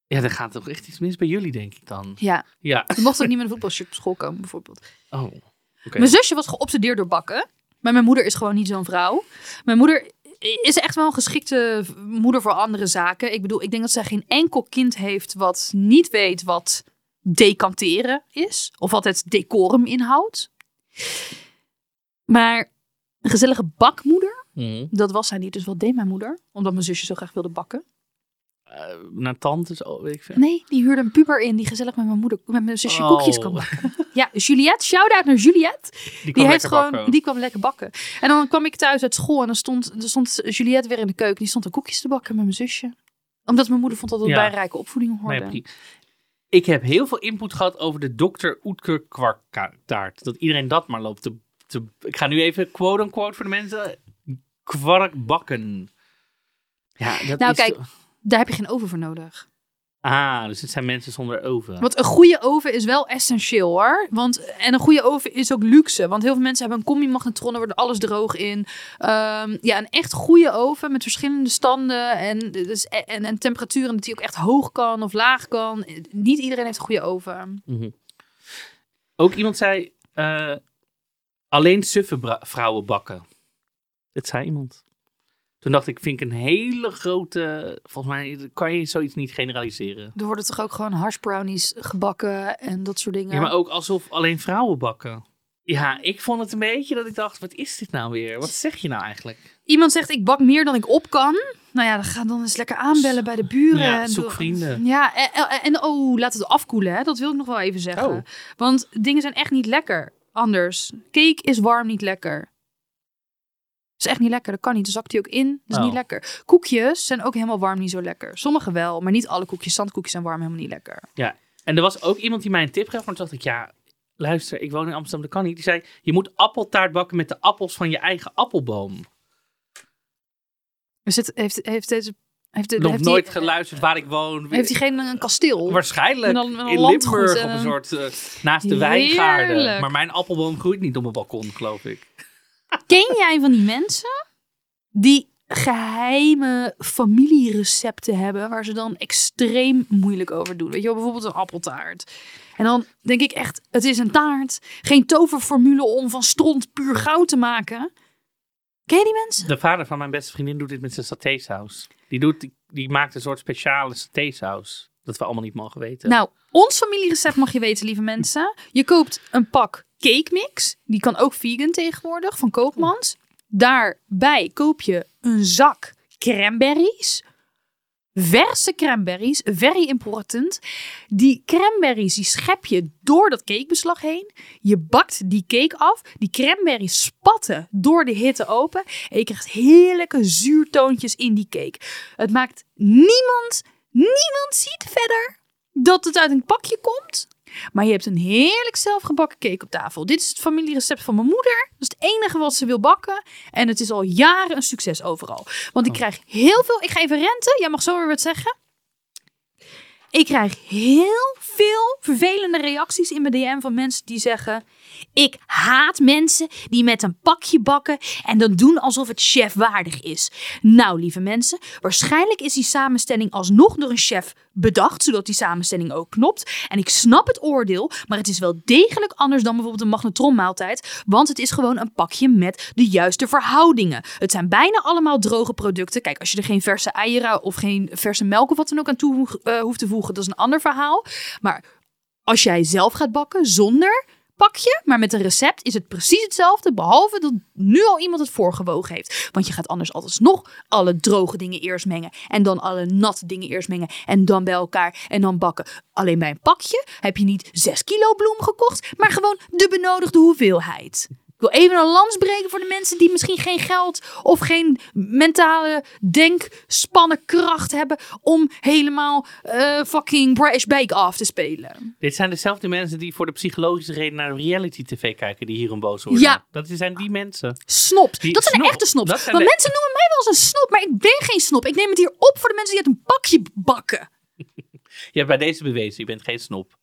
Ja, dan gaat toch echt iets mis bij jullie, denk ik dan. Ja, Ja. we mochten ook niet met een voetbalshirt op school komen, bijvoorbeeld. Oh, oké. Mijn zusje was geobsedeerd door bakken. Maar mijn moeder is gewoon niet zo'n vrouw. Mijn moeder is echt wel een geschikte moeder voor andere zaken. Ik bedoel, ik denk dat zij geen enkel kind heeft wat niet weet wat decanteren is. Of wat het decorum inhoudt. Maar een gezellige bakmoeder, Mhm. dat was zij niet. Dus wat deed mijn moeder? Omdat mijn zusje zo graag wilde bakken. Eh, naar tantes, oh, weet ik veel. Nee, die huurde een puber in die gezellig met mijn moeder, met mijn zusje Oh. koekjes kan bakken. Ja, Juliette, shout-out naar Juliette. Die, Die, heeft gewoon, die kwam lekker bakken. En dan kwam ik thuis uit school en dan stond, er stond Juliette weer in de keuken. Die stond er koekjes te bakken met mijn zusje. Omdat mijn moeder vond dat het Ja. bij een rijke opvoeding hoorde. Nee, ik heb heel veel input gehad over de Dr. Oetker kwarktaart. Dat iedereen dat maar loopt te, te... Ik ga nu even quote-unquote voor de mensen. Kwark bakken. Ja, dat Nou, is kijk. Daar heb je geen oven voor nodig. Ah, dus het zijn mensen zonder oven. Want een goede oven is wel essentieel hoor. Want, en een goede oven is ook luxe. Want heel veel mensen hebben een combi-magnetron, er wordt alles droog in. Ehm, ja, een echt goede oven met verschillende standen en, dus, en, en temperaturen dat die ook echt hoog kan of laag kan. Niet iedereen heeft een goede oven. Mhm. Ook iemand zei, eh, alleen suffe vrouwen bakken. Dat zei iemand. Toen dacht ik, vind ik een hele grote... Volgens mij kan je zoiets niet generaliseren. Er worden toch ook gewoon hashbrownies gebakken en dat soort dingen. Ja, maar ook alsof alleen vrouwen bakken. Ja, ik vond het een beetje dat ik dacht, wat is dit nou weer? Wat zeg je nou eigenlijk? Iemand zegt ik bak meer dan ik op kan. Nou ja, dan ga dan eens lekker aanbellen bij de buren. Ja, en zoek vrienden. Ja, en, en- en oh, laat het afkoelen. Hè? Dat wil ik nog wel even zeggen. Oh. Want dingen zijn echt niet lekker. Anders. Cake is warm niet lekker. Is echt niet lekker. Dat kan niet. Dan zakt hij ook in. Dat is Oh. niet lekker. Koekjes zijn ook helemaal warm niet zo lekker. Sommige wel, maar niet alle koekjes. Zandkoekjes zijn warm helemaal niet lekker. En er was ook iemand die mij een tip gaf, maar toen dacht ik, ja, luister, ik woon in Amsterdam, dat kan niet. Die zei, je moet appeltaart bakken met de appels van je eigen appelboom. Dus het, heeft, heeft deze... Heeft, Nog heeft nooit die, geluisterd waar ik woon. Heeft diegene een kasteel? Waarschijnlijk een in Limburg op een een- soort, eh, naast de wijngaarden. Maar mijn appelboom groeit niet op mijn balkon, geloof ik. Ken jij van die mensen die geheime familierecepten hebben waar ze dan extreem moeilijk over doen? Weet je wel, bijvoorbeeld een appeltaart. En dan denk ik echt, het is een taart. Geen toverformule om van stront puur goud te maken. Ken je die mensen? De vader van mijn beste vriendin doet dit met zijn satésaus. Die, doet, die, die maakt een soort speciale satésaus. Dat Dat we allemaal niet mogen weten. Nou, ons familierecept mag je weten, lieve mensen. Je koopt een pak cake mix. Die kan ook vegan tegenwoordig, van Koopmans. Daarbij koop je een zak cranberries. Verse cranberries, very important. Die cranberries die schep je door dat cakebeslag heen. Je bakt die cake af. Die cranberries spatten door de hitte open. En je krijgt heerlijke zuurtoontjes in die cake. Het maakt niemand, niemand ziet verder dat het uit een pakje komt. Maar je hebt een heerlijk zelfgebakken cake op tafel. Dit is het familierecept van mijn moeder. Dat is het enige wat ze wil bakken. En het is al jaren een succes overal. Want ik Oh. krijg heel veel... Ik ga even renten. Jij mag zo weer wat zeggen. Ik krijg heel veel vervelende reacties in mijn DM van mensen die zeggen... Ik haat mensen die met een pakje bakken en dan doen alsof het chefwaardig is. Nou, lieve mensen, waarschijnlijk is die samenstelling alsnog door een chef bedacht, zodat die samenstelling ook knopt. En ik snap het oordeel, maar het is wel degelijk anders dan bijvoorbeeld een magnetronmaaltijd, want het is gewoon een pakje met de juiste verhoudingen. Het zijn bijna allemaal droge producten. Kijk, als je er geen verse eieren of geen verse melk of wat dan ook aan toe eh, hoeft te voegen, dat is een ander verhaal. Maar als jij zelf gaat bakken zonder pakje, maar met een recept is het precies hetzelfde, behalve dat nu al iemand het voorgewogen heeft. Want je gaat anders altijd nog alle droge dingen eerst mengen en dan alle natte dingen eerst mengen en dan bij elkaar en dan bakken. Alleen bij een pakje heb je niet 6 kilo bloem gekocht, maar gewoon de benodigde hoeveelheid. Ik wil even een lans breken voor de mensen die misschien geen geld of geen mentale denkspannenkracht hebben om helemaal eh, fucking British Bake Off te spelen. Dit zijn dezelfde mensen die voor de psychologische reden naar reality tv kijken, die hierom boos worden. Ja. Dat zijn die mensen. Snops. Die dat zijn de snop- echte snops. Want de- mensen noemen mij wel eens een snop, maar ik ben geen snop. Ik neem het hier op voor de mensen die uit een pakje bakken. Je hebt bij deze bewezen, je bent geen snop.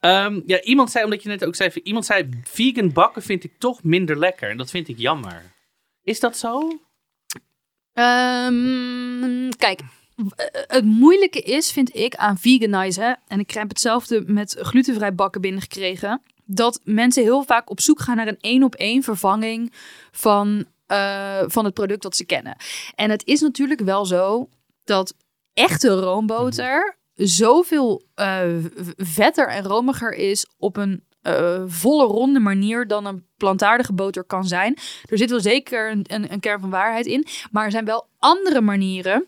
Ehm, ja, iemand zei, omdat je net ook zei, iemand zei, vegan bakken vind ik toch minder lekker. En dat vind ik jammer. Is dat zo? Ehm, kijk, eh, het moeilijke is, vind ik, aan veganizen, en ik heb hetzelfde met glutenvrij bakken binnengekregen, dat mensen heel vaak op zoek gaan naar een één op één vervanging van, eh, van het product dat ze kennen. En het is natuurlijk wel zo dat echte roomboter zoveel v- vetter en romiger is op een eh, volle ronde manier dan een plantaardige boter kan zijn. Er zit wel zeker een, een, een kern van waarheid in. Maar er zijn wel andere manieren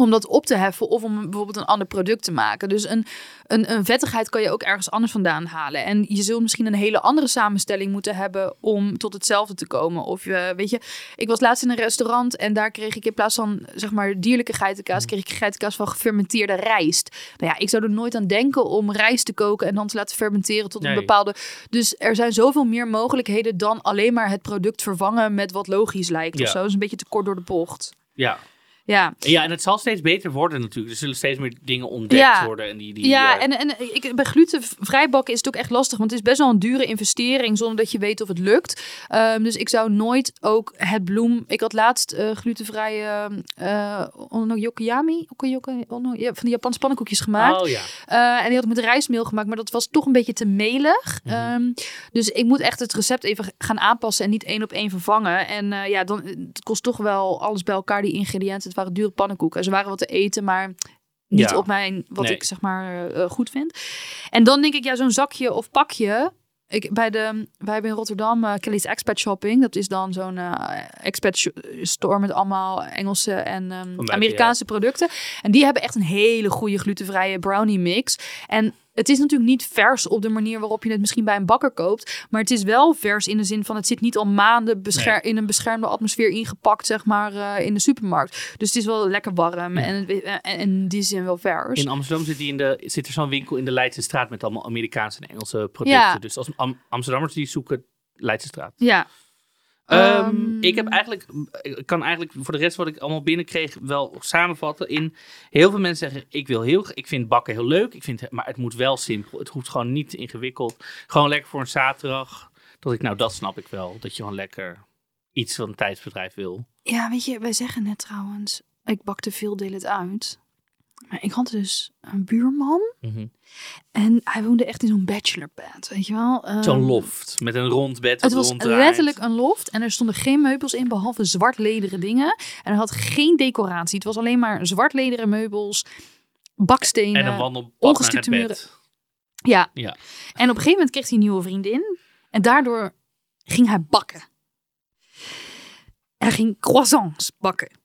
om dat op te heffen of om bijvoorbeeld een ander product te maken. Dus een, een, een vettigheid kan je ook ergens anders vandaan halen. En je zult misschien een hele andere samenstelling moeten hebben om tot hetzelfde te komen. Of je, weet je, ik was laatst in een restaurant en daar kreeg ik in plaats van zeg maar dierlijke geitenkaas, kreeg ik geitenkaas van gefermenteerde rijst. Nou ja, ik zou er nooit aan denken om rijst te koken en dan te laten fermenteren tot een Nee. bepaalde. Dus er zijn zoveel meer mogelijkheden dan alleen maar het product vervangen met wat logisch lijkt Ja. of zo. Dat is een beetje te kort door de bocht. Ja. Ja. Ja, en het zal steeds beter worden natuurlijk. Er zullen steeds meer dingen ontdekt Ja. worden. En die, die, Ja, eh, en, en ik, bij glutenvrij bakken is het ook echt lastig, want het is best wel een dure investering zonder dat je weet of het lukt. Ehm, dus ik zou nooit ook het bloem. Ik had laatst eh glutenvrije uh, onogyokoyami, okoyoke- ono- ja, van die Japanse pannenkoekjes gemaakt. Oh ja. Eh, en die had ik met rijstmeel gemaakt, maar dat was toch een beetje te melig. Mhm. Ehm, dus ik moet echt het recept even gaan aanpassen en niet één op één vervangen. En eh, ja, dan het kost toch wel alles bij elkaar, die ingrediënten. Waren dure pannenkoeken. Ze waren wat te eten, maar niet Ja. op mijn, wat Nee. ik zeg maar eh, goed vind. En dan denk ik, ja, zo'n zakje of pakje. Ik, bij de, wij hebben in Rotterdam eh, Kelly's Expat Shopping. Dat is dan zo'n eh, expat store met allemaal Engelse en ehm, Amerikaanse producten. En die hebben echt een hele goede glutenvrije brownie mix. En het is natuurlijk niet vers op de manier waarop je het misschien bij een bakker koopt. Maar het is wel vers in de zin van het zit niet al maanden bescher- in een beschermde atmosfeer ingepakt, zeg maar, eh, in de supermarkt. Dus het is wel lekker warm en, het- en, en in die zin wel vers. In Amsterdam zit, die in de, zit er zo'n winkel in de Leidse straat met allemaal Amerikaanse en Engelse producten. Ja. Dus als Am- Amsterdammers die zoeken Leidse straat. Ja. Ehm, Ehm, ik heb eigenlijk, ik kan eigenlijk voor de rest wat ik allemaal binnenkreeg wel samenvatten in heel veel mensen zeggen ik wil heel, ik vind bakken heel leuk, ik vind, maar het moet wel simpel, het hoeft gewoon niet ingewikkeld, gewoon lekker voor een zaterdag. Dat ik nou dat snap ik wel, dat je gewoon lekker iets van een tijdsbedrijf wil. Ja, weet je, wij zeggen net trouwens, ik bakte veel deel het uit. Maar ik had dus een buurman en hij woonde echt in zo'n bachelorbed, weet je wel. Ehm, Zo'n loft met een rond bed. Het was ronddraait. letterlijk een loft en er stonden geen meubels in behalve zwart lederen dingen. En hij had geen decoratie. Het was alleen maar zwart lederen meubels. bakstenen. En een wandelpad naar het muren. bed. Ja. Ja. En op een gegeven moment kreeg hij een nieuwe vriendin. En daardoor ging hij bakken. Hij ging croissants bakken.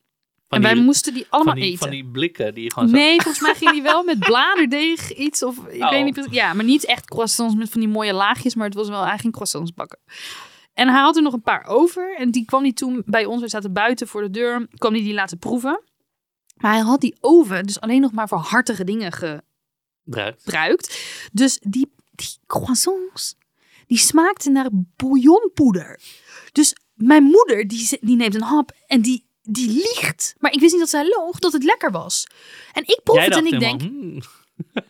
En wij die- moesten die allemaal van die, eten. Van die blikken die je gewoon zo... Nee, volgens mij ging hij wel met bladerdeeg iets. Of ik Oh. weet niet precies. Ja, maar niet echt croissants met van die mooie laagjes. Maar het was wel, ging croissants bakken. En hij had er nog een paar over. En die kwam hij toen bij ons. We zaten buiten voor de deur. Kwam hij die laten proeven. Maar hij had die oven dus alleen nog maar voor hartige dingen Bruikt. gebruikt. Dus die, die croissants, die smaakten naar bouillonpoeder. Dus mijn moeder, die, die neemt een hap en die, die liegt. Maar ik wist niet dat zij loog, dat het lekker was. En ik proef Jij het en ik helemaal, denk, hmm,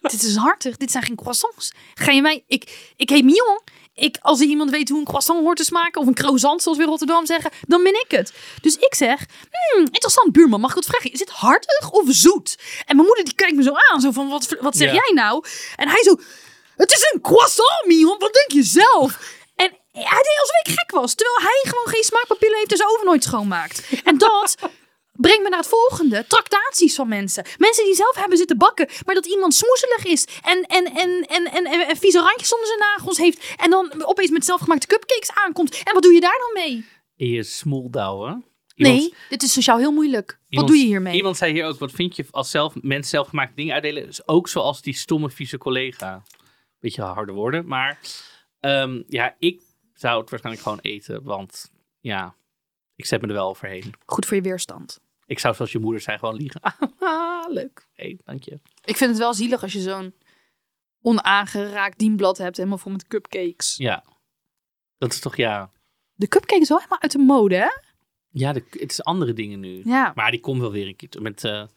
dit is hartig, dit zijn geen croissants. Ga je mij, ik, ik heet Mion. Ik, als er iemand weet hoe een croissant hoort te smaken, of een croissant zoals we in Rotterdam zeggen, dan ben ik het. Dus ik zeg, hmm, interessant buurman, mag ik wat vragen? Is het hartig of zoet? En mijn moeder die kijkt me zo aan, zo van, wat, wat zeg Ja. jij nou? En hij zo, het is een croissant Mion, wat denk je zelf? Hij deed alsof ik gek was, terwijl hij gewoon geen smaakpapillen heeft en zijn oven nooit schoonmaakt. En dat Breng me naar het volgende. Tractaties van mensen. Mensen die zelf hebben zitten bakken, maar dat iemand smoezelig is. En, en, en, en, en, en, en vieze randjes onder zijn nagels heeft. En dan opeens met zelfgemaakte cupcakes aankomt. En wat doe je daar dan mee? in je smoeldouwen. Nee, dit is sociaal heel moeilijk. Wat Iemand- doe je hiermee? Iemand zei hier ook, wat vind je als zelf, mensen zelfgemaakte dingen uitdelen? Dus ook zoals die stomme, vieze collega. Beetje harde woorden, maar ehm, ja, ik zou het waarschijnlijk gewoon eten, want ja, ik zet me er wel overheen. Goed voor je weerstand. Ik zou zoals je moeder zei gewoon liegen. Ah, leuk. Hé, dank je. Ik vind het wel zielig als je zo'n onaangeraakt dienblad hebt, helemaal vol met cupcakes. Ja. Dat is toch, ja. De cupcake is wel helemaal uit de mode, hè? Ja, de, het is andere dingen nu. Ja. Maar die komt wel weer een keer. Met, eh,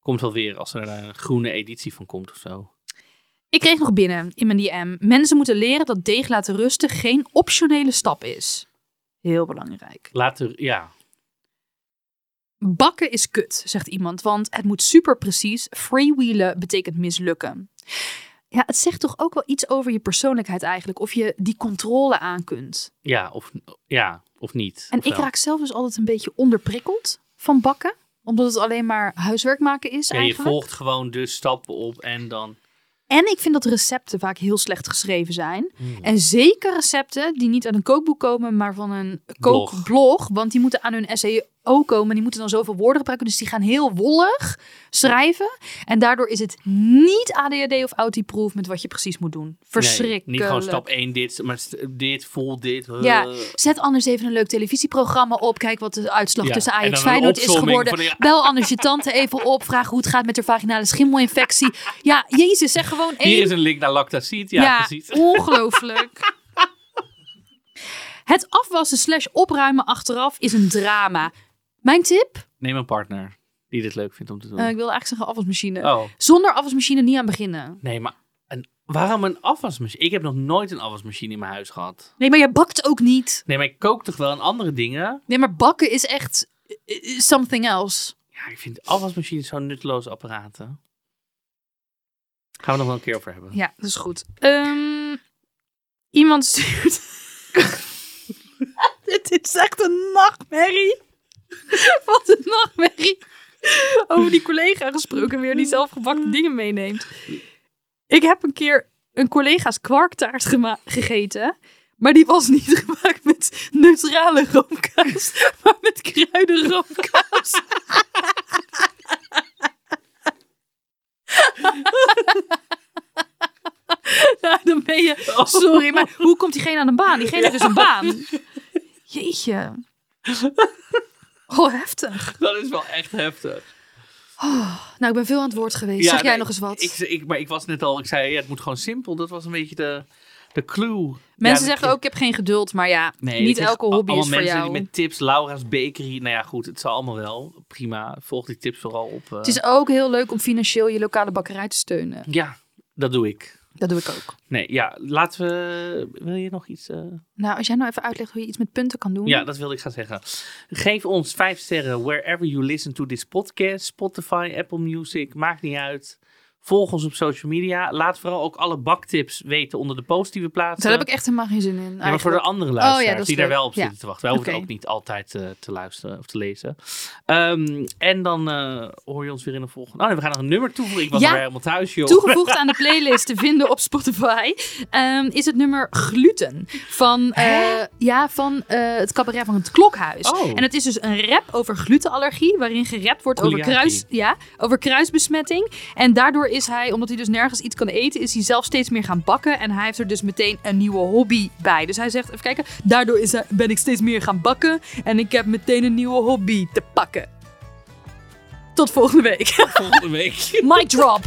komt wel weer als er een groene editie van komt of zo. Ik kreeg nog binnen in mijn DM. Mensen moeten leren dat deeg laten rusten geen optionele stap is. Heel belangrijk. Later, ja. Bakken is kut, zegt iemand, want het moet super precies. Freewheelen betekent mislukken. Ja, het zegt toch ook wel iets over je persoonlijkheid eigenlijk. Of je die controle aan kunt. Ja, of, ja, of niet. En Of ik wel. raak zelf dus altijd een beetje onderprikkeld van bakken. Omdat het alleen maar huiswerk maken is Ja, je eigenlijk. volgt gewoon de stappen op en dan... En ik vind dat recepten vaak heel slecht geschreven zijn. Hmm. En zeker recepten die niet uit een kookboek komen, maar van een Blog. kookblog. Want die moeten aan hun SEO komen. Die moeten dan zoveel woorden gebruiken. Dus die gaan heel wollig schrijven. En daardoor is het niet ADHD of Audi-proof met wat je precies moet doen. Verschrikkelijk. Nee, niet gewoon stap 1 dit, maar dit, vol dit. Ja, zet anders even een leuk televisieprogramma op. Kijk wat de uitslag Ja, tussen en Ajax een Feyenoord is geworden. de- Bel anders je tante even op. Vraag hoe het gaat met haar vaginale schimmelinfectie. Ja, jezus, zeg gewoon één. Hier is een link naar Lactacid. Ja, precies. ongelooflijk. Het afwassen slash opruimen achteraf is een drama. Mijn tip? Neem een partner die dit leuk vindt om te doen. Eh, ik wilde eigenlijk zeggen afwasmachine. oh, Zonder afwasmachine niet aan beginnen. nee, maar een, waarom een afwasmachine? Ik heb nog nooit een afwasmachine in mijn huis gehad. Nee, maar jij bakt ook niet. Nee, maar ik kook toch wel aan andere dingen? Nee, maar bakken is echt eh, eh, something else. Ja, ik vind afwasmachines zo'n nutteloze apparaten. Gaan we nog wel een keer over hebben. Ja, dat is goed. Ehm, iemand stuurt... Dit is echt een nachtmerrie. Wat een nachtmerrie. Over die collega gesproken weer, die zelfgebakte dingen meeneemt. Ik heb een keer een collega's kwarktaart gegeten. Maar die was niet gemaakt met neutrale roomkaas, maar met kruidenroomkaas. nou, dan ben je... Sorry, maar hoe komt diegene aan een baan? Diegene heeft dus een baan. Jeetje. Oh, heftig. Dat is wel echt heftig. Nou, ik ben veel aan het woord geweest. Ja, zeg jij nee, nog eens wat? Ik, ik, maar ik was net al, ik zei, ja, het moet gewoon simpel. Dat was een beetje de, de clue. Mensen Ja, zeggen ook, ik heb geen geduld. Maar ja, Nee, niet elke hobby is allemaal voor mensen jou. die met tips, Laura's Bakery. Nou ja, goed, het zal allemaal wel. Prima, volg die tips vooral op. eh. Het is ook heel leuk om financieel je lokale bakkerij te steunen. Ja, dat doe ik. Dat doe ik ook. Nee, ja, laten we... Wil je nog iets... eh? Nou, als jij nou even uitlegt hoe je iets met punten kan doen. Ja, dat wilde ik gaan zeggen. Geef ons vijf sterren wherever you listen to this podcast. Spotify, Apple Music, maakt niet uit. Volg ons op social media. Laat vooral ook alle baktips weten onder de post die we plaatsen. Daar heb ik echt helemaal geen zin in. Ja, maar voor de andere luisteraars Oh is die daar wel op Ja. zitten te wachten. Wij hoeven ook niet altijd eh, te luisteren of te lezen. Ehm, en dan eh, hoor je ons weer in de volgende. Oh nee, we gaan nog een nummer toevoegen. Ik was Ja. er weer helemaal thuis, joh. Toegevoegd aan de playlist te vinden op Spotify ehm, is het nummer Gluten van, eh, ja, van het cabaret van het Klokhuis. Oh. En het is dus een rap over glutenallergie, waarin gerapt wordt over, kruis, ja, over kruisbesmetting. En daardoor is hij, omdat hij dus nergens iets kan eten, is hij zelf steeds meer gaan bakken. En hij heeft er dus meteen een nieuwe hobby bij. Dus hij zegt, even kijken, daardoor is hij, ben ik steeds meer gaan bakken. En ik heb meteen een nieuwe hobby te pakken. Tot volgende week. volgende week. Mic drop.